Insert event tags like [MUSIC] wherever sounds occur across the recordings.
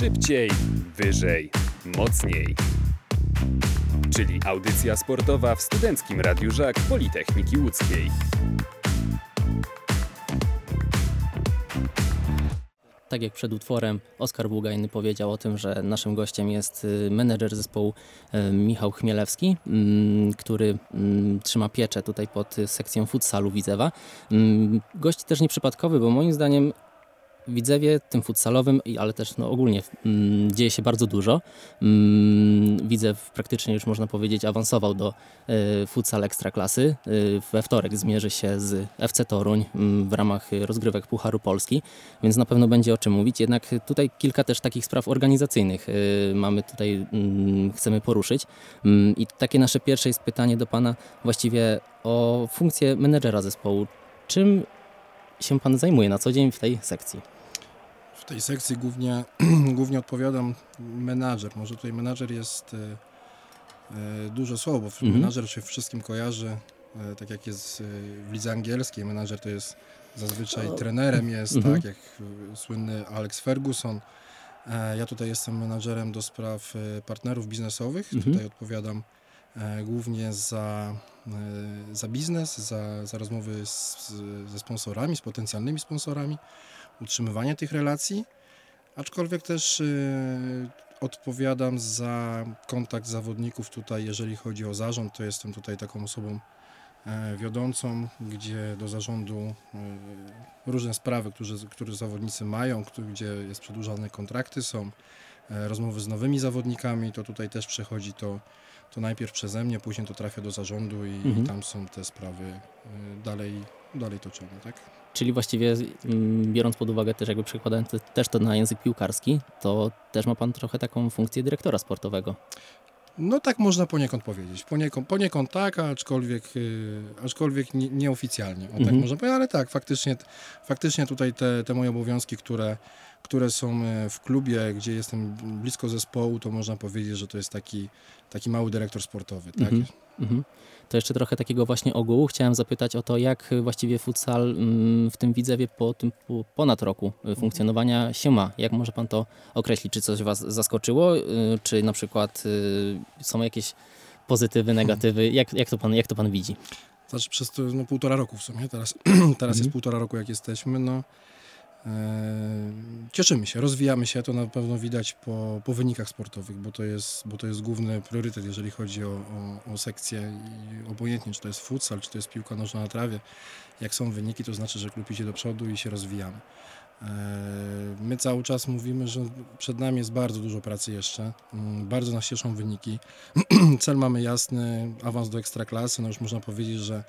Szybciej, wyżej, mocniej. Czyli audycja sportowa w Studenckim Radiu Żak Politechniki Łódzkiej. Tak jak przed utworem Oskar Bługajny powiedział o tym, że naszym gościem jest y, menedżer zespołu y, Michał Chmielewski, mm, który mm, trzyma pieczę tutaj pod y, sekcją futsalu Widzewa. Mm, Gość też nieprzypadkowy, bo moim zdaniem Widzewie, tym futsalowym, ale też no, ogólnie mm, dzieje się bardzo dużo. Mm, Widzew praktycznie już można powiedzieć awansował do y, futsal ekstraklasy. Y, we wtorek zmierzy się z FC Toruń mm, w ramach rozgrywek Pucharu Polski, więc na pewno będzie o czym mówić. Jednak tutaj kilka też takich spraw organizacyjnych y, mamy tutaj, mm, chcemy poruszyć. Mm, I takie nasze pierwsze jest pytanie do Pana właściwie o funkcję menedżera zespołu. Czym się Pan zajmuje na co dzień w tej sekcji? W tej sekcji głównie, [CLEARS THROAT] głównie odpowiadam menadżer. Może tutaj menadżer jest e, e, duże słowo, bo Mhm. menadżer się wszystkim kojarzy, e, tak jak jest w lidze angielskiej. Menadżer to jest zazwyczaj O. trenerem jest, Mhm. tak jak słynny Alex Ferguson. E, ja tutaj jestem menadżerem do spraw partnerów biznesowych. Mhm. Tutaj odpowiadam e, głównie za, e, za biznes, za, za rozmowy z, ze sponsorami, z potencjalnymi sponsorami utrzymywanie tych relacji, aczkolwiek też y, odpowiadam za kontakt zawodników tutaj, jeżeli chodzi o zarząd, to jestem tutaj taką osobą e, wiodącą, gdzie do zarządu y, różne sprawy, które, które zawodnicy mają, gdzie jest przedłużane kontrakty są, e, rozmowy z nowymi zawodnikami, to tutaj też przechodzi to, to najpierw przeze mnie, później to trafia do zarządu i, Mhm. i tam są te sprawy y, dalej, dalej toczone, tak? Czyli właściwie mm, biorąc pod uwagę też jakby przekładając te- też to na język piłkarski, to też ma Pan trochę taką funkcję dyrektora sportowego. No tak można poniekąd powiedzieć. Poniekąd, poniekąd tak, aczkolwiek, yy, aczkolwiek nie, nieoficjalnie. O, tak Mhm. można powiedzieć, ale tak, faktycznie, faktycznie tutaj te, te moje obowiązki, które, które są e, w klubie, gdzie jestem blisko zespołu, to można powiedzieć, że to jest taki, taki mały dyrektor sportowy. Tak? Mhm. Mhm. To jeszcze trochę takiego właśnie ogółu. Chciałem zapytać o to, jak właściwie futsal mm, w tym Widzewie po tym po ponad roku y, funkcjonowania się ma. Jak może Pan to określić? Czy coś Was zaskoczyło? y, Czy na przykład y, są jakieś pozytywy, negatywy? Jak, jak, to, pan, jak to Pan widzi? Znaczy przez to, no, półtora roku w sumie, teraz, [CLEARS THROAT] teraz jest Mhm. półtora roku jak jesteśmy, no cieszymy się, rozwijamy się, to na pewno widać po, po wynikach sportowych, bo to, jest, bo to jest główny priorytet, jeżeli chodzi o, o, o sekcję i obojętnie, czy to jest futsal, czy to jest piłka nożna na trawie, jak są wyniki, to znaczy, że klub idzie do przodu i się rozwijamy. E, My cały czas mówimy, że przed nami jest bardzo dużo pracy jeszcze. Mm, Bardzo nas cieszą wyniki. [CLEARS THROAT] Cel mamy jasny, awans do ekstraklasy. No już można powiedzieć, że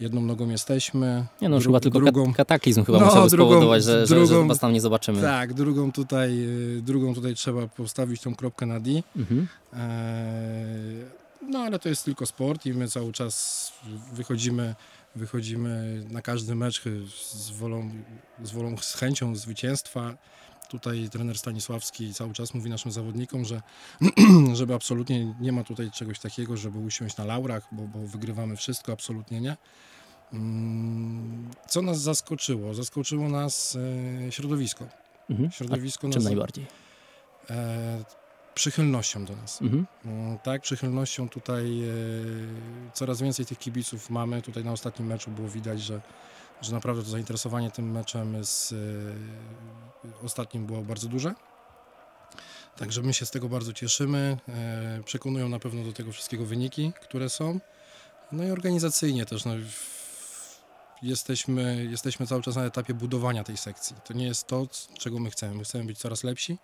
jedną nogą jesteśmy. Nie no, już dru- chyba tylko drugą, kat- kataklizm chyba No, musiałby drugą- spowodować, że, że, że drugą- Was tam nie zobaczymy. Tak, drugą tutaj, y, drugą tutaj trzeba postawić tą kropkę na D. Mhm. Eee, No ale to jest tylko sport i my cały czas wychodzimy, wychodzimy na każdy mecz z wolą, z wolą, z chęcią zwycięstwa. Tutaj trener Stanisławski cały czas mówi naszym zawodnikom, że [CLEARS THROAT] żeby absolutnie nie ma tutaj czegoś takiego, żeby usiąść na laurach, bo, bo wygrywamy wszystko, absolutnie nie. Mm, Co nas zaskoczyło? Zaskoczyło nas e, środowisko. Mhm. Środowisko A czym nas najbardziej? e, przychylnością do nas. Mhm. Mm, Tak, przychylnością tutaj e, coraz więcej tych kibiców mamy. Tutaj na ostatnim meczu było widać, że, że naprawdę to zainteresowanie tym meczem z ostatnim było bardzo duże. Także my się z tego bardzo cieszymy. Przekonują na pewno do tego wszystkiego wyniki, które są. No i organizacyjnie też. No, jesteśmy, jesteśmy cały czas na etapie budowania tej sekcji. To nie jest to, czego my chcemy. My chcemy być coraz lepsi.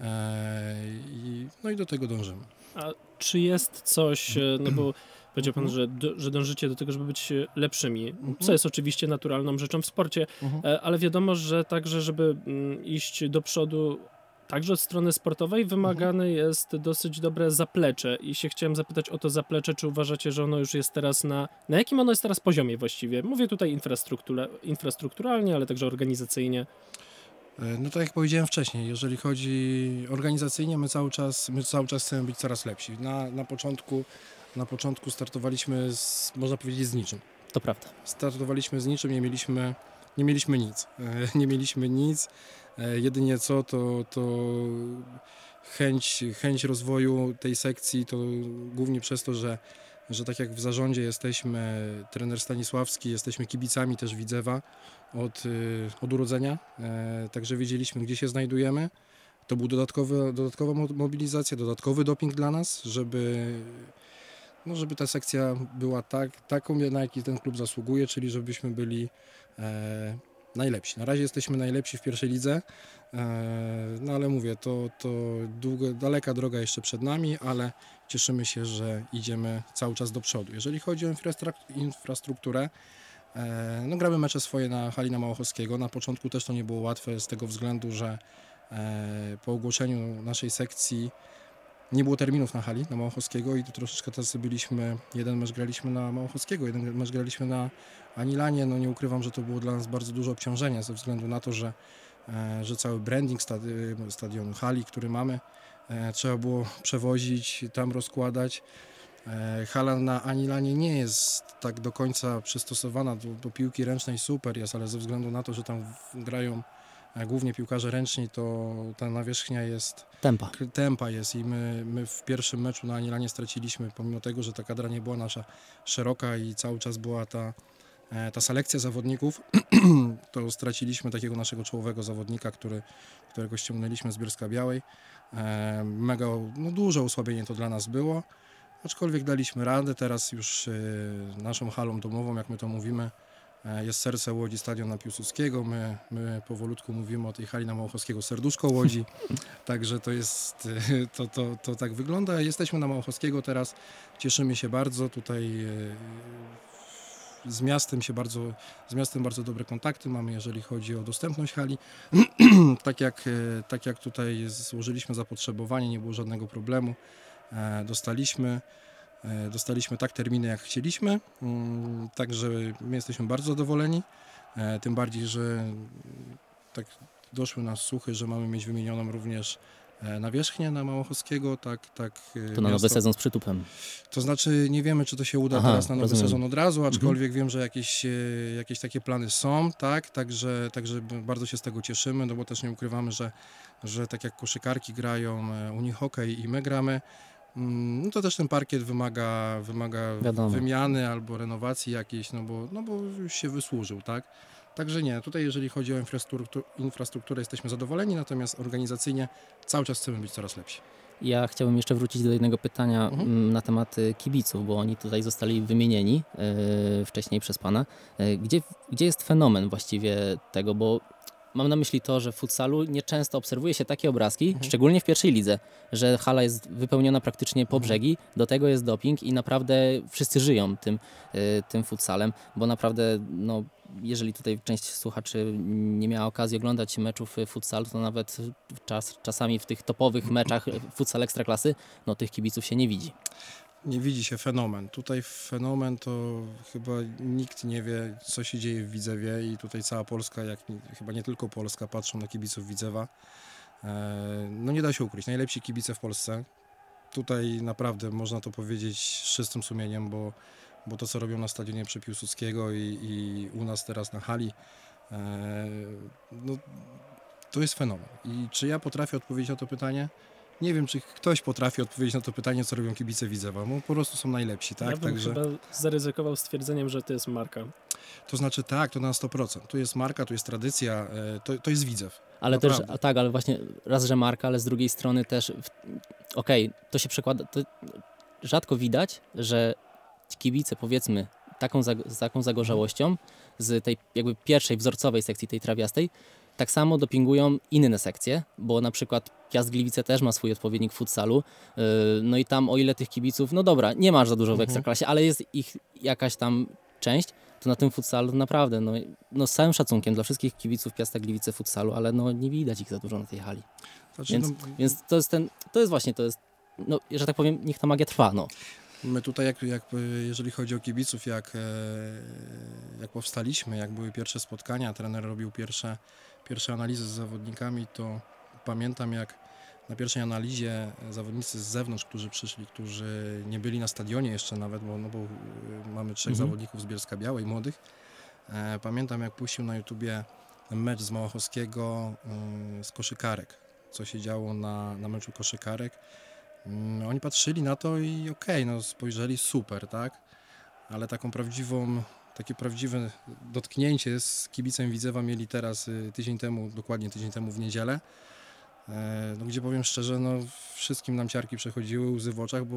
E, i, no i do tego dążymy. A czy jest coś, e, no bo [CLEARS THROAT] powiedział pan, Mhm. że, że dążycie do tego, żeby być e, lepszymi, Mhm. co jest oczywiście naturalną rzeczą w sporcie, e, ale wiadomo, że także, żeby mm, iść do przodu także od strony sportowej, wymagane jest dosyć dobre zaplecze i się chciałem zapytać o to zaplecze, czy uważacie, że ono już jest teraz na, na jakim ono jest teraz poziomie właściwie? Mówię tutaj infrastruktura, infrastrukturalnie, ale także organizacyjnie. E, No tak jak powiedziałem wcześniej, jeżeli chodzi organizacyjnie, my cały czas, my cały czas chcemy być coraz lepsi. Na, na, początku, na początku startowaliśmy, z, można powiedzieć, z niczym. To prawda. Startowaliśmy z niczym, nie mieliśmy nie mieliśmy nic. E, [LAUGHS] nie mieliśmy nic. E, jedynie co to, to chęć, chęć rozwoju tej sekcji, to głównie przez to, że, że tak jak w zarządzie jesteśmy, trener Stanisławski, jesteśmy kibicami też Widzewa od, y, od urodzenia, e, także wiedzieliśmy, gdzie się znajdujemy. To był dodatkowy, dodatkowa mobilizacja, dodatkowy doping dla nas, żeby, no żeby ta sekcja była tak, taką, na jaki ten klub zasługuje, czyli żebyśmy byli e, najlepsi. Na razie jesteśmy najlepsi w pierwszej lidze, e, no ale mówię, to, to długo, daleka droga jeszcze przed nami, ale cieszymy się, że idziemy cały czas do przodu. Jeżeli chodzi o infrastrukturę, e, no gramy mecze swoje na Halina Małochowskiego. Na początku też to nie było łatwe z tego względu, że e, po ogłoszeniu naszej sekcji nie było terminów na hali, na Małochowskiego i troszeczkę tacy byliśmy, jeden mecz graliśmy na Małochowskiego, jeden mecz graliśmy na Anilanie, no nie ukrywam, że to było dla nas bardzo duże obciążenie ze względu na to, że, e, że cały branding stadi stadionu hali, który mamy, e, trzeba było przewozić, tam rozkładać. E, hala na Anilanie nie jest tak do końca przystosowana do, do piłki ręcznej, super jest, ale ze względu na to, że tam grają głównie piłkarze ręczni, to ta nawierzchnia jest... Tempa. Tempa jest i my, my w pierwszym meczu na Anilanie straciliśmy, pomimo tego, że ta kadra nie była nasza szeroka i cały czas była ta, e, ta selekcja zawodników, [CLEARS THROAT] to straciliśmy takiego naszego czołowego zawodnika, który, którego ściągnęliśmy z Bielska Białej. E, mega, no duże osłabienie to dla nas było, aczkolwiek daliśmy radę, teraz już e, naszą halą domową, jak my to mówimy, jest serce Łodzi, stadion na Piłsudskiego. My, my powolutku mówimy o tej hali na Małachowskiego, serduszko Łodzi. [LAUGHS] Także to jest, e, [LAUGHS] to, to, to tak wygląda. Jesteśmy na Małachowskiego teraz, cieszymy się bardzo. Tutaj e, z miastem się bardzo, z miastem bardzo dobre kontakty mamy, jeżeli chodzi o dostępność hali. [CLEARS THROAT] tak, jak, tak jak tutaj złożyliśmy zapotrzebowanie, nie było żadnego problemu. Dostaliśmy. E, dostaliśmy tak terminy, jak chcieliśmy, mm, także my jesteśmy bardzo zadowoleni. E, tym bardziej, że tak doszły nas słuchy, że mamy mieć wymienioną również e, nawierzchnię na Małochowskiego, tak, tak. To na nowy sezon z przytupem. To znaczy nie wiemy, czy to się uda Aha, teraz na nowy rozumiem. sezon od razu, mhm. aczkolwiek mhm. wiem, że jakieś, jakieś takie plany są, tak, także, także bardzo się z tego cieszymy, no bo też nie ukrywamy, że, że tak jak koszykarki grają unihokej i my gramy, no to też ten parkiet wymaga, wymaga wymiany albo renowacji jakiejś, no bo, no bo już się wysłużył, tak? Także nie, tutaj jeżeli chodzi o infrastrukturę, infrastrukturę jesteśmy zadowoleni, natomiast organizacyjnie cały czas chcemy być coraz lepsi. Ja chciałbym jeszcze wrócić do jednego pytania mhm. Mm, na temat y, kibiców, bo oni tutaj zostali wymienieni yy, wcześniej przez Pana. Yy, gdzie, gdzie jest fenomen właściwie tego, bo Mam na myśli to, że w futsalu nieczęsto obserwuje się takie obrazki, mhm. szczególnie w pierwszej lidze, że hala jest wypełniona praktycznie po mhm. brzegi, do tego jest doping i naprawdę wszyscy żyją tym, y, tym futsalem, bo naprawdę no, jeżeli tutaj część słuchaczy nie miała okazji oglądać meczów futsalu, to nawet czas, czasami w tych topowych meczach futsal ekstraklasy, no tych kibiców się nie widzi nie widzi się fenomen. Tutaj fenomen to chyba nikt nie wie, co się dzieje w Widzewie i tutaj cała Polska, jak chyba nie tylko Polska, patrzą na kibiców Widzewa. E, no nie da się ukryć, najlepsi kibice w Polsce. Tutaj naprawdę można to powiedzieć z czystym sumieniem, bo, bo to, co robią na stadionie przy Piłsudskiego i, i u nas teraz na hali, e, no, to jest fenomen. I czy ja potrafię odpowiedzieć na to pytanie? Nie wiem, czy ktoś potrafi odpowiedzieć na to pytanie, co robią kibice Widzewa, bo po prostu są najlepsi, tak? Ja bym Także... chyba zaryzykował stwierdzeniem, że to jest marka. To znaczy tak, to na 100%. Tu jest marka, tu jest tradycja, e, to, to jest Widzew. Ale Naprawdę. też, tak, ale właśnie raz, że marka, ale z drugiej strony też, okej, okay, to się przekłada, to rzadko widać, że kibice, powiedzmy, taką, z taką zagorzałością z tej jakby pierwszej wzorcowej sekcji, tej trawiastej, tak samo dopingują inne sekcje, bo na przykład Piast Gliwice też ma swój odpowiednik w futsalu. Yy, no i tam o ile tych kibiców, no dobra, nie masz za dużo w mhm. Ekstraklasie, ale jest ich jakaś tam część, to na tym futsalu naprawdę, no, no z całym szacunkiem dla wszystkich kibiców Piasta Gliwice futsalu, ale no nie widać ich za dużo na tej hali. Znaczy, więc, no... więc to jest ten, to jest właśnie, to jest, no, że tak powiem, niech ta magia trwa, no. My tutaj, jak, jak, jeżeli chodzi o kibiców, jak, e, jak powstaliśmy, jak były pierwsze spotkania, trener robił pierwsze pierwsze analizy z zawodnikami, to pamiętam jak na pierwszej analizie zawodnicy z zewnątrz, którzy przyszli, którzy nie byli na stadionie jeszcze nawet, bo, no bo y, mamy trzech mhm. zawodników z Bielska Białej, młodych, E, pamiętam jak puścił na YouTubie mecz z Małachowskiego y, z koszykarek, co się działo na, na meczu koszykarek. Mm, Oni patrzyli na to i okej, no spojrzeli super, tak? Ale taką prawdziwą, takie prawdziwe dotknięcie z kibicem Widzewa mieli teraz y, tydzień temu, dokładnie tydzień temu w niedzielę. E, No, gdzie powiem szczerze, no wszystkim nam ciarki przechodziły, łzy w oczach, bo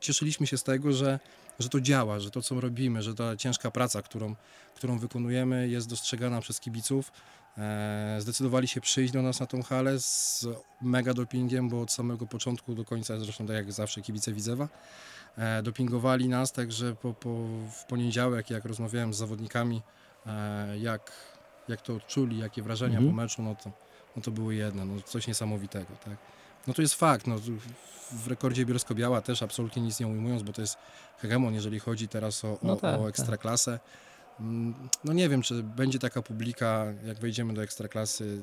cieszyliśmy się z tego, że, że to działa, że to co robimy, że ta ciężka praca, którą, którą wykonujemy jest dostrzegana przez kibiców. E, Zdecydowali się przyjść do nas na tą halę z mega dopingiem, bo od samego początku do końca, zresztą tak jak zawsze kibice Widzewa, e, dopingowali nas, także po, po, w poniedziałek, jak rozmawiałem z zawodnikami, e, jak, jak to odczuli, jakie wrażenia Mhm. po meczu, no to, no to były jedne, no coś niesamowitego, tak. No to jest fakt, no, w rekordzie Bielsko-Biała też absolutnie nic nie ujmując, bo to jest hegemon, jeżeli chodzi teraz o, o, No tak, o tak. ekstraklasę. Mm, No nie wiem, czy będzie taka publika, jak wejdziemy do ekstraklasy,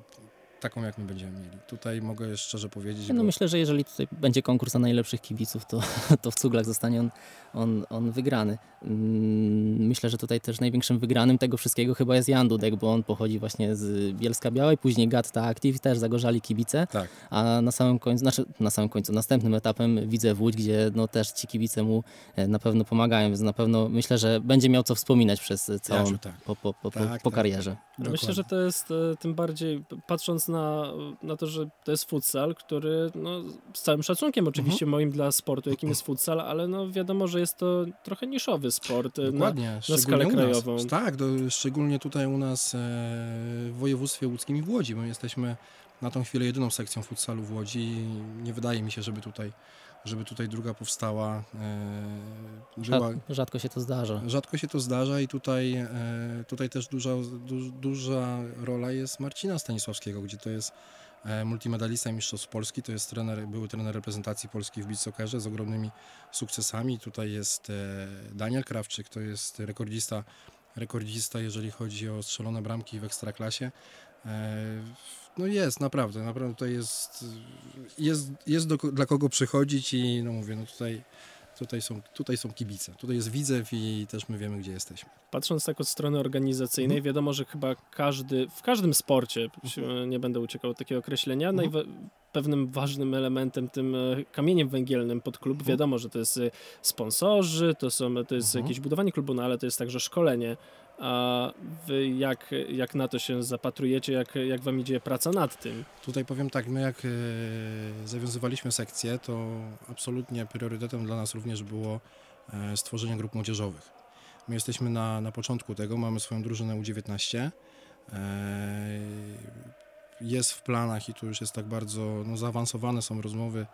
taką jak my będziemy mieli. Tutaj mogę szczerze powiedzieć, No bo myślę, że jeżeli tutaj będzie konkurs na najlepszych kibiców, to, [LAUGHS] to w Cuglach zostanie on, on, on wygrany. Mm, Myślę, że tutaj też największym wygranym tego wszystkiego chyba jest Jan Dudek, bo on pochodzi właśnie z Bielska Białej, później Gatta Active, też zagorzali kibice, tak. a na samym końcu, znaczy na samym końcu, następnym etapem widzę Łódź, gdzie no też ci kibice mu e, na pewno pomagają, więc na pewno myślę, że będzie miał co wspominać przez całą, Jasne, tak. po, po, po, Tak, po tak. karierze. Ale Myślę, że to jest e, tym bardziej, p- patrząc na, na to, że to jest futsal, który no, z całym szacunkiem oczywiście Mhm. moim dla sportu, jakim jest futsal, ale no wiadomo, że jest to trochę niszowy sport. e, Na, Dokładnie, skalę szczególnie u nas. krajową. Tak, do, szczególnie tutaj u nas e, w województwie łódzkim i w Łodzi. My jesteśmy na tą chwilę jedyną sekcją futsalu w Łodzi i nie wydaje mi się, żeby tutaj, żeby tutaj druga powstała. E, była, Rzad, rzadko się to zdarza. Rzadko się to zdarza i tutaj, e, tutaj też duża, du, duża rola jest Marcina Stanisławskiego, gdzie to jest e, multimedalista mistrzostw Polski, to jest trener, były trener reprezentacji Polski w beach soccerze z ogromnymi sukcesami. Tutaj jest Daniel Krawczyk, to jest rekordzista, rekordzista jeżeli chodzi o strzelone bramki w Ekstraklasie. E, No jest, naprawdę, naprawdę tutaj jest, jest, jest do, dla kogo przychodzić i no mówię, no tutaj Tutaj są, tutaj są kibice, tutaj jest widzew i też my wiemy, gdzie jesteśmy. Patrząc tak od strony organizacyjnej, Mhm. wiadomo, że chyba każdy, w każdym sporcie, się- nie będę uciekał od takiego określenia, Mhm. najwa- pewnym ważnym elementem, tym e, kamieniem węgielnym pod klub, Mhm. wiadomo, że to jest e, sponsorzy, to, są, to jest Mhm. jakieś budowanie klubu, no ale to jest także szkolenie. A wy jak, jak na to się zapatrujecie, jak, jak wam idzie praca nad tym? Tutaj powiem tak, my jak e, zawiązywaliśmy sekcję, to absolutnie priorytetem dla nas również było e, stworzenie grup młodzieżowych. My jesteśmy na, na początku tego, mamy swoją drużynę U19. E, jest w planach i tu już jest tak bardzo no, zaawansowane są rozmowy,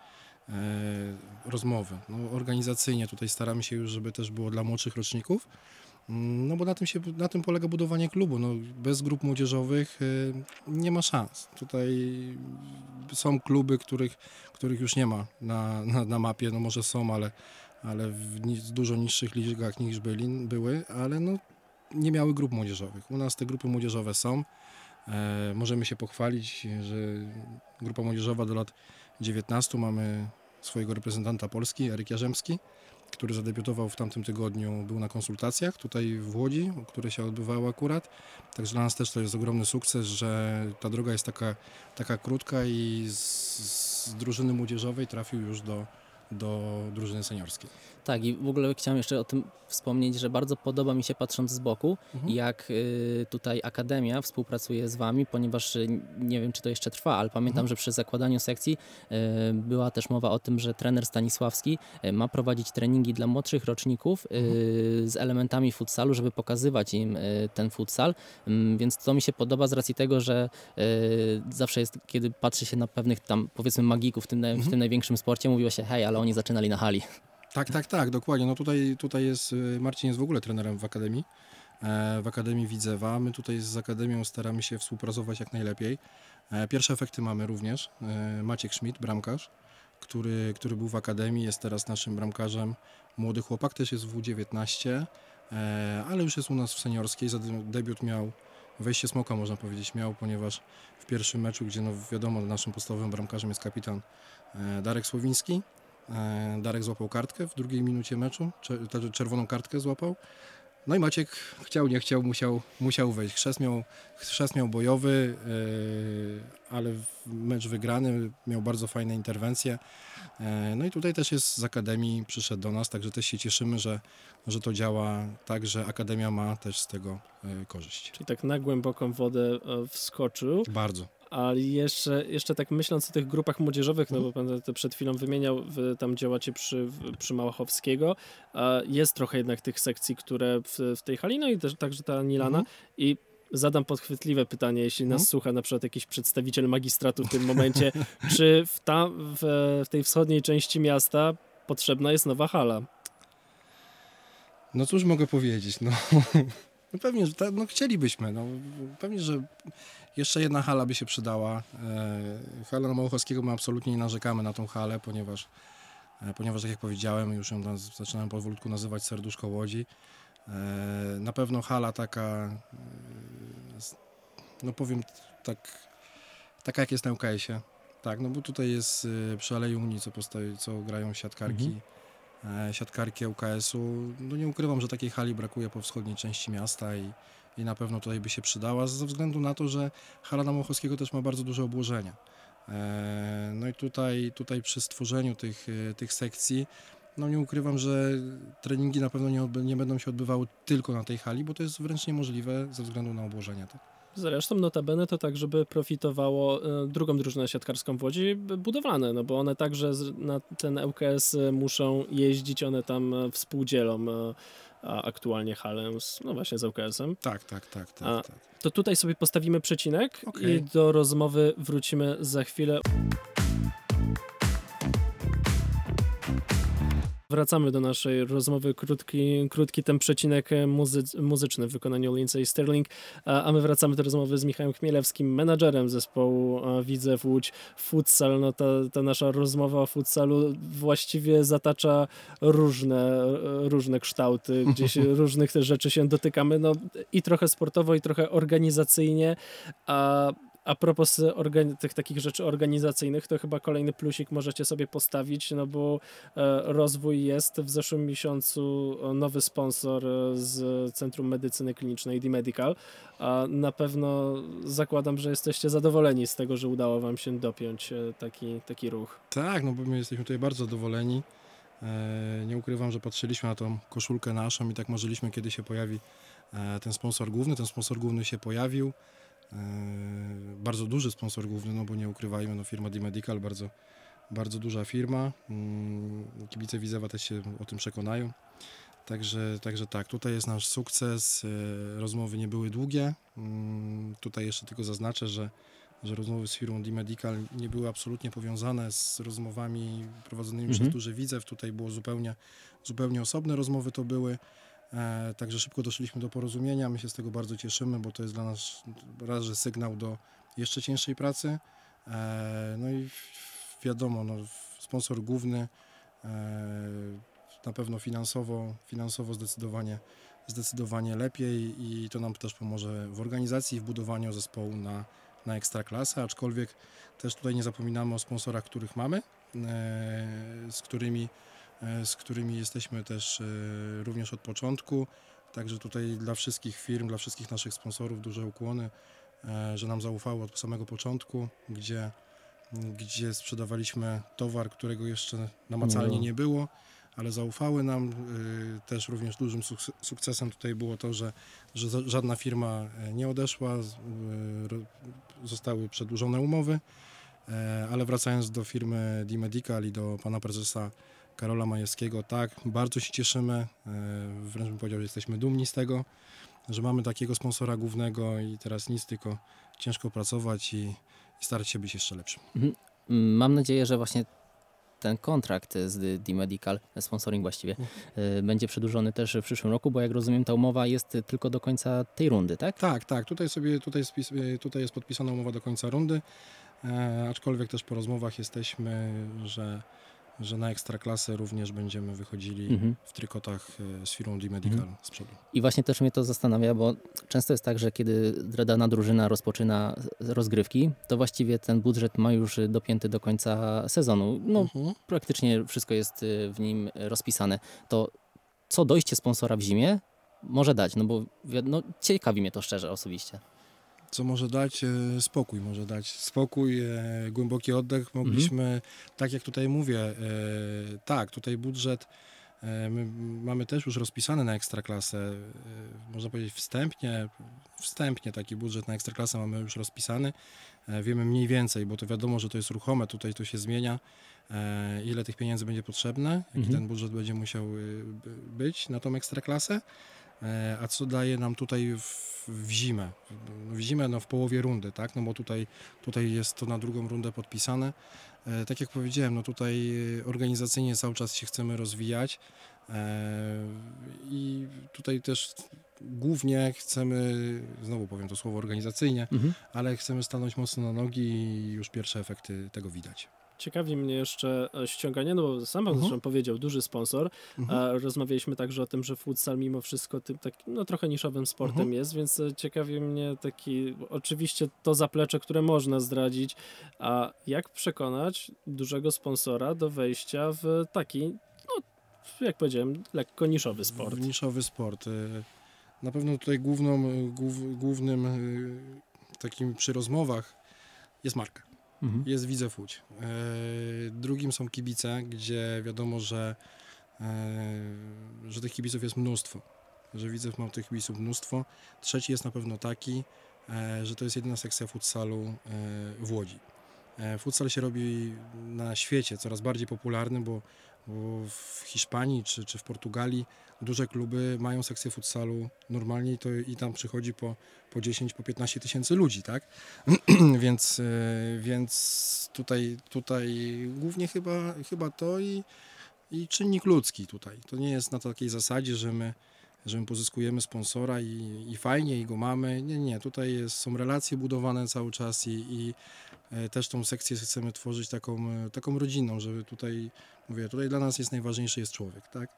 rozmowy. No, organizacyjnie tutaj staramy się już, żeby też było dla młodszych roczników. Mm, No bo na tym, się, na tym polega budowanie klubu. No, bez grup młodzieżowych y, nie ma szans. Tutaj są kluby, których, których już nie ma na, na, na mapie. No może są, ale, ale w dużo niższych ligach niż byli, były, ale no, nie miały grup młodzieżowych. U nas te grupy młodzieżowe są. E, możemy się pochwalić, że grupa młodzieżowa do lat 19 mamy swojego reprezentanta Polski, Eryk Jarzemski który zadebiutował w tamtym tygodniu, był na konsultacjach tutaj w Łodzi, które się odbywały akurat. Także dla nas też to jest ogromny sukces, że ta droga jest taka, taka krótka i z, z drużyny młodzieżowej trafił już do, do drużyny seniorskiej. Tak, i w ogóle chciałem jeszcze o tym wspomnieć, że bardzo podoba mi się patrząc z boku, Mhm. jak y, tutaj Akademia współpracuje z Wami, ponieważ y, nie wiem, czy to jeszcze trwa, ale pamiętam, Mhm. że przy zakładaniu sekcji y, była też mowa o tym, że trener Stanisławski y, ma prowadzić treningi dla młodszych roczników y, Mhm. z elementami futsalu, żeby pokazywać im y, ten futsal, Ym, więc to mi się podoba z racji tego, że zawsze jest, kiedy patrzy się na pewnych tam, powiedzmy, magików w tym, w Mhm. tym największym sporcie, mówiło się, hej, ale oni zaczynali na hali. Tak, tak, tak, dokładnie. No tutaj, tutaj jest, y, Marcin jest w ogóle trenerem w Akademii, e, w Akademii Widzewa. My tutaj z Akademią staramy się współpracować jak najlepiej. E, Pierwsze efekty mamy również. E, Maciek Schmidt, bramkarz, który, który był w Akademii, jest teraz naszym bramkarzem. Młody chłopak, też jest w W19, e, ale już jest u nas w seniorskiej. Debiut miał, wejście smoka można powiedzieć miał, ponieważ w pierwszym meczu, gdzie no wiadomo naszym podstawowym bramkarzem jest kapitan Darek Słowiński, Darek złapał kartkę w drugiej minucie meczu, czer- czerwoną kartkę złapał. No i Maciek chciał, nie chciał, musiał, musiał wejść. Chrzest miał, chrzest miał bojowy, yy, ale mecz wygrany, miał bardzo fajne interwencje. Yy, no i tutaj też jest z Akademii, przyszedł do nas, także też się cieszymy, że, że to działa tak, że Akademia ma też z tego korzyść. Czyli tak na głęboką wodę e, wskoczył. Bardzo. Ale jeszcze, jeszcze tak myśląc o tych grupach młodzieżowych, no bo Mhm. pan to przed chwilą wymieniał, wy tam działacie przy, przy Małachowskiego, jest trochę jednak tych sekcji, które w, w tej hali, no i też także ta Nilana Mhm. i zadam podchwytliwe pytanie, jeśli nas Mhm. słucha na przykład jakiś przedstawiciel magistratu w tym momencie, [LAUGHS] czy w, ta, w, w tej wschodniej części miasta potrzebna jest nowa hala? No cóż mogę powiedzieć, no, [LAUGHS] no pewnie, że ta, no chcielibyśmy, no pewnie, że jeszcze jedna hala by się przydała. E, hala na Małachowskiego my absolutnie nie narzekamy na tą halę, ponieważ, e, ponieważ tak jak powiedziałem, już ją zaczynałem powolutku nazywać serduszko Łodzi. E, na pewno hala taka, no powiem tak, taka jak jest na UKS-ie. Tak, no bo tutaj jest przy Alei Unii, co, postawi, co grają siatkarki Mhm. siatkarki UKS-u. No nie ukrywam, że takiej hali brakuje po wschodniej części miasta i, i na pewno tutaj by się przydała, ze względu na to, że hala Namochowskiego też ma bardzo duże obłożenia. E, no i tutaj, tutaj przy stworzeniu tych, e, tych sekcji, no nie ukrywam, że treningi na pewno nie, nie będą się odbywały tylko na tej hali, bo to jest wręcz niemożliwe ze względu na obłożenia. Tak? Zresztą notabene to tak, żeby profitowało e, drugą drużynę siatkarską w Łodzi, budowlane, no bo one także na ten ŁKS muszą jeździć, one tam współdzielą a aktualnie halę z, no właśnie z ŁKS-em. Tak, tak, tak, tak. A- tak. To tutaj sobie postawimy przecinek Okej. i do rozmowy wrócimy za chwilę. Wracamy do naszej rozmowy. Krótki, krótki ten przecinek muzy- muzyczny w wykonaniu Lindsay Sterling, a my wracamy do rozmowy z Michałem Chmielewskim, menadżerem zespołu Widzew Łódź Futsal. No ta, ta nasza rozmowa o futsalu właściwie zatacza różne, różne kształty, gdzieś [LAUGHS] różnych też rzeczy się dotykamy, no i trochę sportowo, i trochę organizacyjnie, a a propos tych takich rzeczy organizacyjnych, to chyba kolejny plusik możecie sobie postawić, no bo e, rozwój jest. W zeszłym miesiącu e, nowy sponsor e, z Centrum Medycyny Klinicznej D-Medical. A na pewno zakładam, że jesteście zadowoleni z tego, że udało wam się dopiąć taki, taki ruch. Tak, no bo my jesteśmy tutaj bardzo zadowoleni. Nie ukrywam, że patrzyliśmy na tą koszulkę naszą i tak marzyliśmy, kiedy się pojawi ten sponsor główny. Ten sponsor główny się pojawił. E, bardzo duży sponsor główny, no bo nie ukrywajmy, no firma D-Medical, bardzo, bardzo duża firma. Mm, Kibice Widzewa też się o tym przekonają. Także, także tak, tutaj jest nasz sukces. E, Rozmowy nie były długie. Mm, Tutaj jeszcze tylko zaznaczę, że że rozmowy z firmą D-Medical nie były absolutnie powiązane z rozmowami prowadzonymi Mhm. przez Duży Widzew. Tutaj było zupełnie, zupełnie osobne rozmowy to były. E, także szybko doszliśmy do porozumienia. My się z tego bardzo cieszymy, bo to jest dla nas raz, że sygnał do jeszcze cięższej pracy. E, no i wiadomo, no, sponsor główny e, na pewno finansowo, finansowo zdecydowanie, zdecydowanie lepiej i to nam też pomoże w organizacji i w budowaniu zespołu na, na ekstraklasę, aczkolwiek też tutaj nie zapominamy o sponsorach, których mamy, z którymi, z którymi jesteśmy też e, również od początku. Także tutaj dla wszystkich firm, dla wszystkich naszych sponsorów duże ukłony, e, że nam zaufały od samego początku, gdzie, gdzie sprzedawaliśmy towar, którego jeszcze namacalnie było. nie było, ale zaufały nam. Też również dużym suk- sukcesem tutaj było to, że, że żadna firma e, nie odeszła, zostały przedłużone umowy, E, ale wracając do firmy D-Medical i do pana prezesa Karola Majewskiego, tak, bardzo się cieszymy, e, wręcz bym powiedział, że jesteśmy dumni z tego, że mamy takiego sponsora głównego i teraz nic, tylko ciężko pracować i, i starać się być jeszcze lepszym. Mm, Mam nadzieję, że właśnie ten kontrakt z D-Medical, sponsoring właściwie, y, będzie przedłużony też w przyszłym roku, bo jak rozumiem ta umowa jest tylko do końca tej rundy, tak? Tak, tak. Tutaj sobie tutaj tutaj jest podpisana umowa do końca rundy. E, aczkolwiek też po rozmowach jesteśmy, że, że na ekstraklasę również będziemy wychodzili Mhm. w trykotach e, z firmą D-Medical Mhm. z przodu. I właśnie też mnie to zastanawia, bo często jest tak, że kiedy dana drużyna rozpoczyna rozgrywki, to właściwie ten budżet ma już dopięty do końca sezonu. No, Mhm. praktycznie wszystko jest y, w nim rozpisane. To co dojście sponsora w zimie może dać? No bo no, ciekawi mnie to szczerze osobiście. Co może dać? E, spokój może dać. Spokój, e, głęboki oddech. Mogliśmy, mhm. tak jak tutaj mówię, e, tak, tutaj budżet my mamy też już rozpisany na ekstraklasę, można powiedzieć wstępnie, wstępnie taki budżet na ekstraklasę mamy już rozpisany. Wiemy mniej więcej, bo to wiadomo, że to jest ruchome, tutaj to się zmienia, ile tych pieniędzy będzie potrzebne, jaki mhm. ten budżet będzie musiał być na tą ekstraklasę. E, a co daje nam tutaj w, w zimę? W zimę no w połowie rundy, tak? No bo tutaj, tutaj jest to na drugą rundę podpisane. E, tak jak powiedziałem, no tutaj organizacyjnie cały czas się chcemy rozwijać e, i tutaj też głównie chcemy, znowu powiem to słowo organizacyjnie, mhm. ale chcemy stanąć mocno na nogi i już pierwsze efekty tego widać. Ciekawi mnie jeszcze e, ściąganie, no bo sam pan uh-huh. zresztą powiedział, duży sponsor. Uh-huh. Rozmawialiśmy także o tym, że futsal mimo wszystko tym tak, no, trochę niszowym sportem uh-huh. jest, więc e, ciekawi mnie taki, oczywiście to zaplecze, które można zdradzić, a jak przekonać dużego sponsora do wejścia w taki, no jak powiedziałem, lekko niszowy sport. Niszowy sport. E, na pewno tutaj główną, głównym takim przy rozmowach jest marka mhm. jest Widzew Łódź. E, drugim są kibice, gdzie wiadomo, że, e, że tych kibiców jest mnóstwo, że Widzew ma tych kibiców mnóstwo. Trzeci jest na pewno taki, e, że to jest jedyna sekcja futsalu w Łodzi. Futsal się robi na świecie coraz bardziej popularny, bo w Hiszpanii czy, czy w Portugalii duże kluby mają sekcję futsalu normalnie to, i tam przychodzi po, po 10, po 15 tysięcy ludzi, tak? [CLEARS THROAT] więc, e, więc tutaj, tutaj głównie chyba, chyba to i, i czynnik ludzki tutaj. To nie jest na takiej zasadzie, że my, że my pozyskujemy sponsora i, i fajnie, i go mamy. Nie, nie, tutaj jest, są relacje budowane cały czas i, i e, też tą sekcję chcemy tworzyć taką, e, taką rodzinną, żeby tutaj, mówię, tutaj dla nas jest najważniejszy jest człowiek, tak?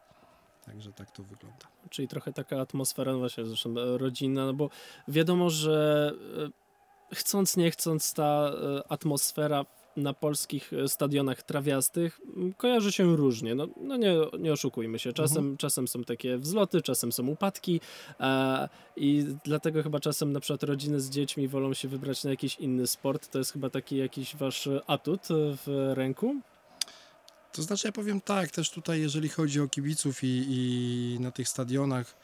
Także tak to wygląda. Czyli trochę taka atmosfera no właśnie zresztą e, rodzinna, no bo wiadomo, że chcąc nie chcąc ta atmosfera na polskich stadionach trawiastych kojarzy się różnie. No, no nie, nie oszukujmy się. Czasem, mhm. czasem są takie wzloty, czasem są upadki e, i dlatego chyba czasem na przykład rodziny z dziećmi wolą się wybrać na jakiś inny sport. To jest chyba taki jakiś wasz atut w ręku? To znaczy ja powiem tak, też tutaj jeżeli chodzi o kibiców i, i na tych stadionach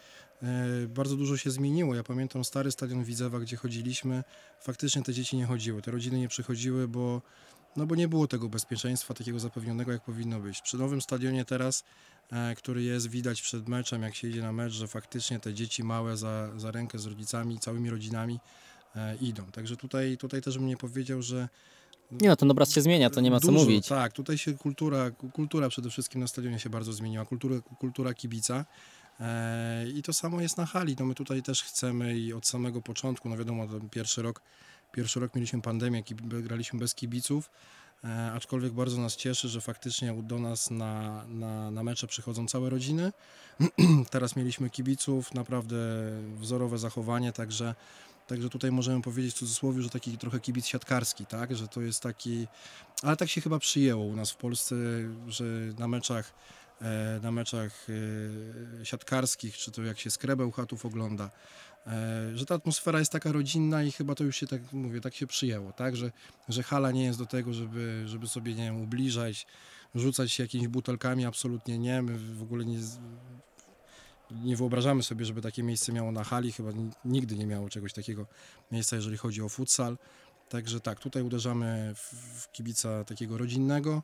e, bardzo dużo się zmieniło. Ja pamiętam stary stadion Widzewa, gdzie chodziliśmy, faktycznie te dzieci nie chodziły, te rodziny nie przychodziły, bo, no bo nie było tego bezpieczeństwa takiego zapewnionego, jak powinno być. Przy nowym stadionie teraz, e, który jest widać przed meczem, jak się idzie na mecz, że faktycznie te dzieci małe za, za rękę z rodzicami, całymi rodzinami e, idą. Także tutaj, tutaj też bym nie powiedział, że nie no, ten obraz się zmienia, to nie ma Dużo, co mówić. Tak, tutaj się kultura, kultura przede wszystkim na stadionie się bardzo zmieniła, kultura, kultura kibica. E, I to samo jest na hali. No my tutaj też chcemy i od samego początku, no wiadomo, pierwszy rok, pierwszy rok mieliśmy pandemię, graliśmy bez kibiców, e, aczkolwiek bardzo nas cieszy, że faktycznie do nas na, na, na mecze przychodzą całe rodziny. [CLEARS THROAT] Teraz mieliśmy kibiców, naprawdę wzorowe zachowanie, także Także tutaj możemy powiedzieć w cudzysłowie, że taki trochę kibic siatkarski, tak? Że to jest taki, ale tak się chyba przyjęło u nas w Polsce, że na meczach e, na meczach e, siatkarskich, czy to jak się skrebeł chatów ogląda, że ta atmosfera jest taka rodzinna i chyba to już się tak mówię, tak się przyjęło, tak, że, że hala nie jest do tego, żeby, żeby sobie, nie wiem, ubliżać, rzucać się jakimiś butelkami, absolutnie nie, my w ogóle nie, nie wyobrażamy sobie, żeby takie miejsce miało na hali, chyba nigdy nie miało czegoś takiego miejsca, jeżeli chodzi o futsal. Także tak, tutaj uderzamy w kibica takiego rodzinnego,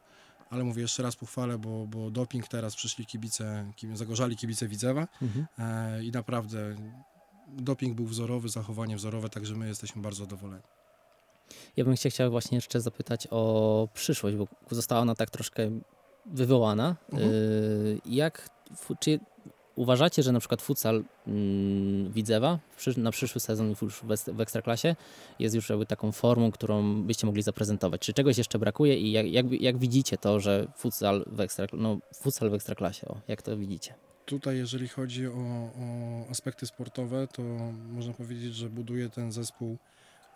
ale mówię jeszcze raz pochwalę, bo, bo doping teraz przyszli kibice, zagorzali kibice Widzewa. Mhm. e, i naprawdę doping był wzorowy, zachowanie wzorowe, także my jesteśmy bardzo zadowoleni. Ja bym się chciał właśnie jeszcze zapytać o przyszłość, bo została ona tak troszkę wywołana. Mhm. Y, jak, czy uważacie, że na przykład futsal mm, Widzewa na przyszły sezon już w Ekstraklasie jest już jakby taką formą, którą byście mogli zaprezentować? Czy czegoś jeszcze brakuje i jak, jak, jak widzicie to, że futsal w, ekstra, no, futsal w Ekstraklasie, o, jak to widzicie? Tutaj, jeżeli chodzi o, o aspekty sportowe, to można powiedzieć, że buduje ten zespół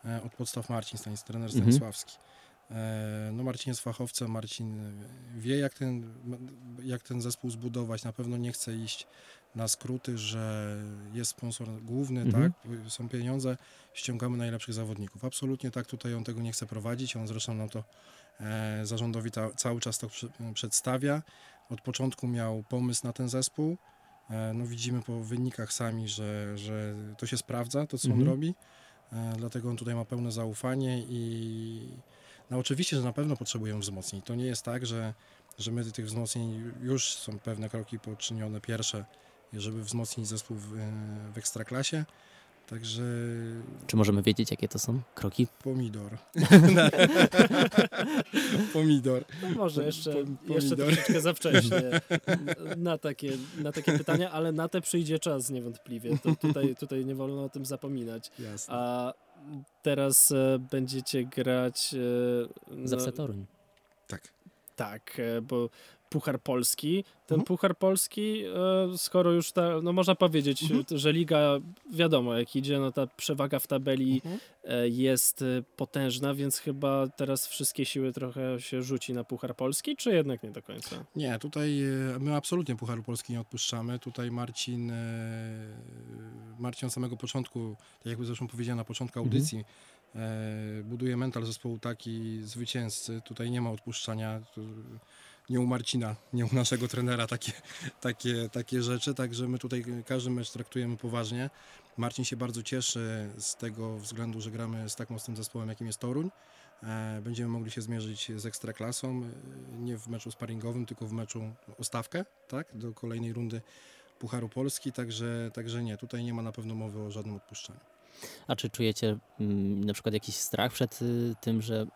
e, od podstaw Marcin Stanis, trener mhm. Stanisławski. E, no Marcin jest fachowcem, Marcin wie jak ten, jak ten zespół zbudować. Na pewno nie chce iść na skróty, że jest sponsor główny, Mhm. tak, są pieniądze, ściągamy najlepszych zawodników. Absolutnie tak, tutaj on tego nie chce prowadzić, on zresztą nam to e, zarządowi ta, cały czas to przy, przedstawia. Od początku miał pomysł na ten zespół. E, no widzimy po wynikach sami, że, że to się sprawdza, to co Mhm. on robi. E, dlatego on tutaj ma pełne zaufanie i no oczywiście, że na pewno potrzebujemy wzmocnień. To nie jest tak, że, że my tych wzmocnień już są pewne kroki poczynione pierwsze, żeby wzmocnić zespół w, e, w ekstraklasie. Także Czy możemy wiedzieć, jakie to są kroki? pomidor. [LAUGHS] pomidor. No może jeszcze, Po- jeszcze pomidor. troszeczkę za wcześnie [LAUGHS] na takie, na takie pytania, ale na te przyjdzie czas niewątpliwie. To tutaj, tutaj nie wolno o tym zapominać. Jasne. A teraz e, będziecie grać... E, Z FC Toruń. Tak. Tak, e, bo Puchar Polski. Ten Mhm. Puchar Polski, e, skoro już ta, no można powiedzieć, Mhm. że liga, wiadomo jak idzie, no ta przewaga w tabeli Mhm. e, jest e, potężna, więc chyba teraz wszystkie siły trochę się rzuci na Puchar Polski, czy jednak nie do końca? Nie, tutaj e, my absolutnie Pucharu Polski nie odpuszczamy. Tutaj Marcin, e, Marcin od samego początku, tak jak zresztą powiedziałem na początku Mhm. audycji, e, buduje mental zespołu taki zwycięzcy. Tutaj nie ma odpuszczania. Nie u Marcina, nie u naszego trenera takie, takie, takie rzeczy, także my tutaj każdy mecz traktujemy poważnie. Marcin się bardzo cieszy z tego względu, że gramy z tak mocnym zespołem, jakim jest Toruń. E, Będziemy mogli się zmierzyć z Ekstraklasą, e, nie w meczu sparingowym, tylko w meczu o stawkę, tak, do kolejnej rundy Pucharu Polski, także, także nie, tutaj nie ma na pewno mowy o żadnym odpuszczaniu. A czy czujecie mm, na przykład jakiś strach przed y, tym, że.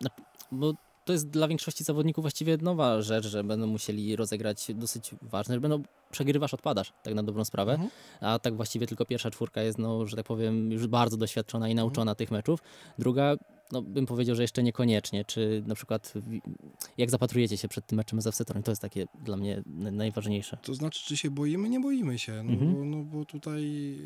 Bo to jest dla większości zawodników właściwie nowa rzecz, że będą musieli rozegrać dosyć ważne, że będą przegrywasz, odpadasz, tak na dobrą sprawę. Mhm. A tak właściwie tylko pierwsza czwórka jest, no, że tak powiem, już bardzo doświadczona i nauczona tych meczów. Druga, no, bym powiedział, że jeszcze niekoniecznie. Czy na przykład, jak zapatrujecie się przed tym meczem z FC Toruń? To jest takie dla mnie najważniejsze. To znaczy, czy się boimy? Nie boimy się, no, Mhm. bo, no bo tutaj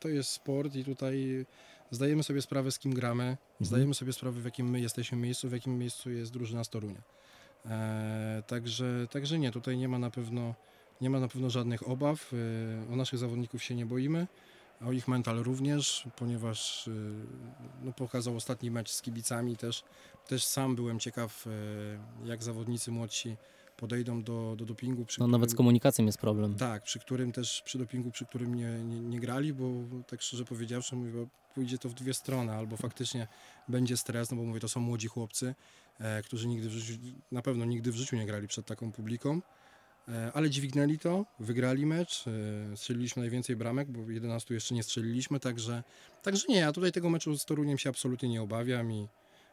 to jest sport i tutaj zdajemy sobie sprawę, z kim gramy, zdajemy sobie sprawę, w jakim my jesteśmy miejscu, w jakim miejscu jest drużyna z Torunia. E, także, także nie, tutaj nie ma na pewno, nie ma na pewno żadnych obaw. E, o naszych zawodników się nie boimy, o ich mental również, ponieważ e, no, pokazał ostatni mecz z kibicami też. Też sam byłem ciekaw, e, jak zawodnicy młodsi podejdą do, do dopingu. Przy No, nawet z którym- komunikacją jest problem. tak, przy którym też, przy dopingu, przy którym nie, nie, nie grali, bo tak szczerze powiedziawszy, mówię, pójdzie to w dwie strony, albo faktycznie będzie stres, no bo mówię, to są młodzi chłopcy, e, którzy nigdy w życiu, na pewno nigdy w życiu nie grali przed taką publiką, e, ale dźwignęli to, wygrali mecz, e, strzeliliśmy najwięcej bramek, bo 11 jeszcze nie strzeliliśmy, także, także nie, ja tutaj tego meczu z Toruniem się absolutnie nie obawiam i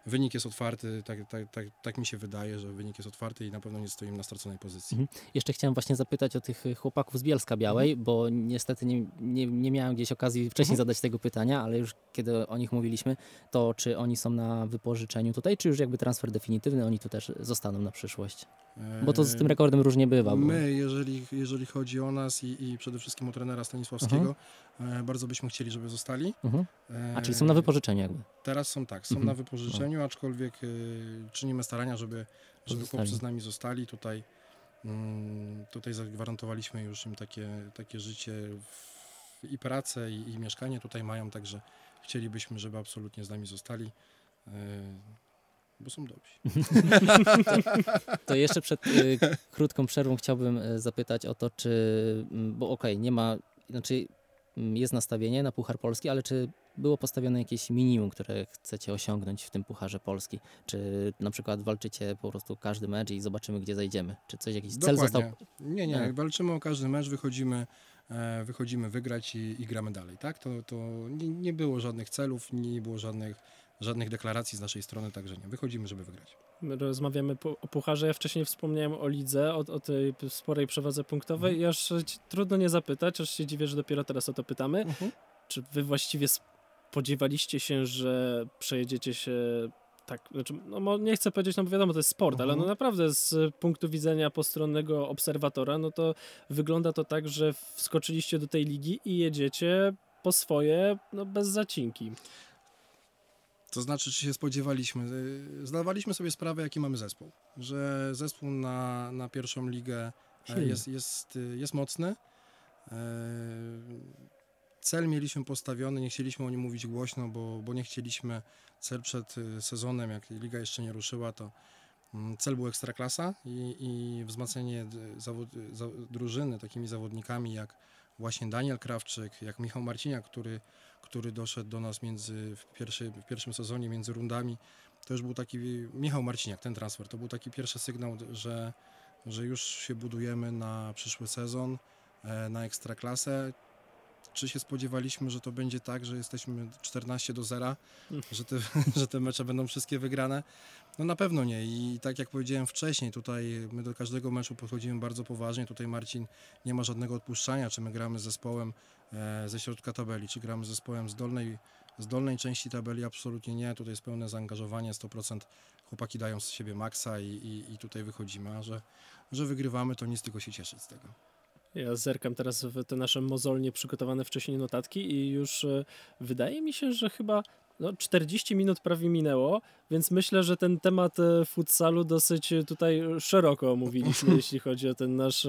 wynik jest otwarty, tak, tak, tak, tak mi się wydaje, że wynik jest otwarty i na pewno nie stoimy na straconej pozycji. Mhm. Jeszcze chciałem właśnie zapytać o tych y, chłopaków z Bielska Białej, bo niestety nie, nie, nie miałem gdzieś okazji wcześniej Mhm. zadać tego pytania, ale już kiedy o nich mówiliśmy, to czy oni są na wypożyczeniu tutaj, czy już jakby transfer definitywny, oni tu też zostaną na przyszłość? Bo to z tym rekordem różnie bywa. Bo... My, jeżeli, jeżeli chodzi o nas i, i przede wszystkim o trenera Stanisławskiego, e, bardzo byśmy chcieli, żeby zostali. Mhm. E, A czyli są na wypożyczeniu jakby. Teraz są tak, są Mhm. na wypożyczeniu, aczkolwiek e, czynimy starania, żeby, żeby chłopcy z nami zostali. Tutaj, mm, tutaj zagwarantowaliśmy już im takie, takie życie i pracę, i, i mieszkanie tutaj mają, także chcielibyśmy, żeby absolutnie z nami zostali. E, bo są dobrzy. [LAUGHS] To jeszcze przed y, krótką przerwą chciałbym zapytać o to, czy, bo okej, nie ma, znaczy jest nastawienie na Puchar Polski, ale czy było postawione jakieś minimum, które chcecie osiągnąć w tym Pucharze Polski? Czy na przykład walczycie po prostu każdy mecz i zobaczymy, gdzie zajdziemy? Czy coś, jakiś cel został? Dokładnie. Nie, nie, Tak. walczymy o każdy mecz, wychodzimy, e, wychodzimy wygrać i, i gramy dalej, tak? To, to nie, nie było żadnych celów, nie było żadnych, żadnych deklaracji z naszej strony, także nie, wychodzimy, żeby wygrać. My rozmawiamy o pucharze. Ja wcześniej wspomniałem o lidze, o, o tej sporej przewadze punktowej Mhm. i aż trudno nie zapytać, aż się dziwię, że dopiero teraz o to pytamy. Czy wy właściwie spodziewaliście się, że przejedziecie się tak, znaczy, no nie chcę powiedzieć, no bo wiadomo, to jest sport, ale Mhm. no naprawdę z punktu widzenia postronnego obserwatora, no to wygląda to tak, że wskoczyliście do tej ligi i jedziecie po swoje, no bez zacinki. To znaczy, czy się spodziewaliśmy? Y, Zdawaliśmy sobie sprawę, jaki mamy zespół. Że zespół na, na pierwszą ligę e, jest, jest, y, jest mocny. E, Cel mieliśmy postawiony, nie chcieliśmy o nim mówić głośno, bo, bo nie chcieliśmy cel przed y, sezonem, jak liga jeszcze nie ruszyła, to mm, cel był ekstraklasa i, i wzmacnianie zawod, za, drużyny takimi zawodnikami jak właśnie Daniel Krawczyk, jak Michał Marciniak, który, który doszedł do nas między, w, pierwszej, w pierwszym sezonie między rundami. To już był taki Michał Marciniak, ten transfer. To był taki pierwszy sygnał, że, że już się budujemy na przyszły sezon, e, na ekstraklasę. Czy się spodziewaliśmy, że to będzie tak, że jesteśmy 14 do 0, że te, [LAUGHS] że te mecze będą wszystkie wygrane? No na pewno nie i tak jak powiedziałem wcześniej, tutaj my do każdego meczu podchodzimy bardzo poważnie. Tutaj Marcin nie ma żadnego odpuszczania, czy my gramy z zespołem e, ze środka tabeli, czy gramy z zespołem z dolnej, z dolnej części tabeli, absolutnie nie. Tutaj jest pełne zaangażowanie, 100% chłopaki dają z siebie maksa i, i, i tutaj wychodzimy, a że, że wygrywamy, to nic tylko się cieszyć z tego. Ja zerkam teraz w te nasze mozolnie przygotowane wcześniej notatki i już e, wydaje mi się, że chyba no, 40 minut prawie minęło, więc myślę, że ten temat e, futsalu dosyć e, tutaj szeroko omówiliśmy, [LAUGHS] jeśli chodzi o ten nasz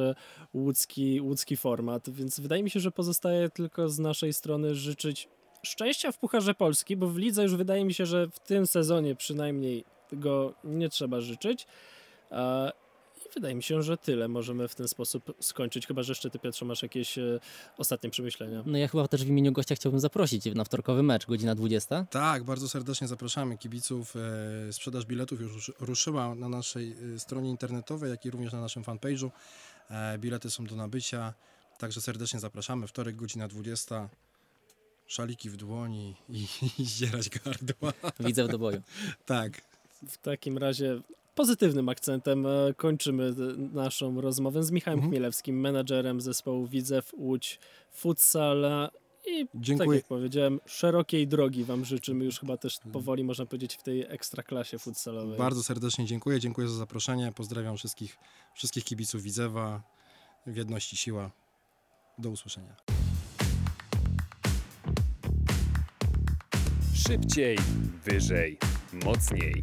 łódzki, łódzki format, więc wydaje mi się, że pozostaje tylko z naszej strony życzyć szczęścia w Pucharze Polski, bo w lidze już wydaje mi się, że w tym sezonie przynajmniej tego nie trzeba życzyć. Wydaje mi się, że tyle możemy w ten sposób skończyć, chyba że jeszcze ty Piotrze masz jakieś e, ostatnie przemyślenia. No ja chyba też w imieniu gościa chciałbym zaprosić na wtorkowy mecz, godzina 20. Tak, bardzo serdecznie zapraszamy kibiców. E, Sprzedaż biletów już ruszy- ruszyła na naszej e, stronie internetowej, jak i również na naszym fanpage'u. E, Bilety są do nabycia, także serdecznie zapraszamy. Wtorek, godzina 20. Szaliki w dłoni i, i zdzierać gardła. Widzę do boju. Tak, W takim razie pozytywnym akcentem e, kończymy e, naszą rozmowę z Michałem Mhm. Chmielewskim, menadżerem zespołu Widzew Łódź Futsal i tak dziękuję. jak powiedziałem, szerokiej drogi Wam życzymy już chyba też powoli można powiedzieć w tej ekstraklasie futsalowej. Bardzo serdecznie dziękuję. Dziękuję za zaproszenie. Pozdrawiam wszystkich, wszystkich kibiców Widzewa. W jedności siła. Do usłyszenia. Szybciej, wyżej, mocniej.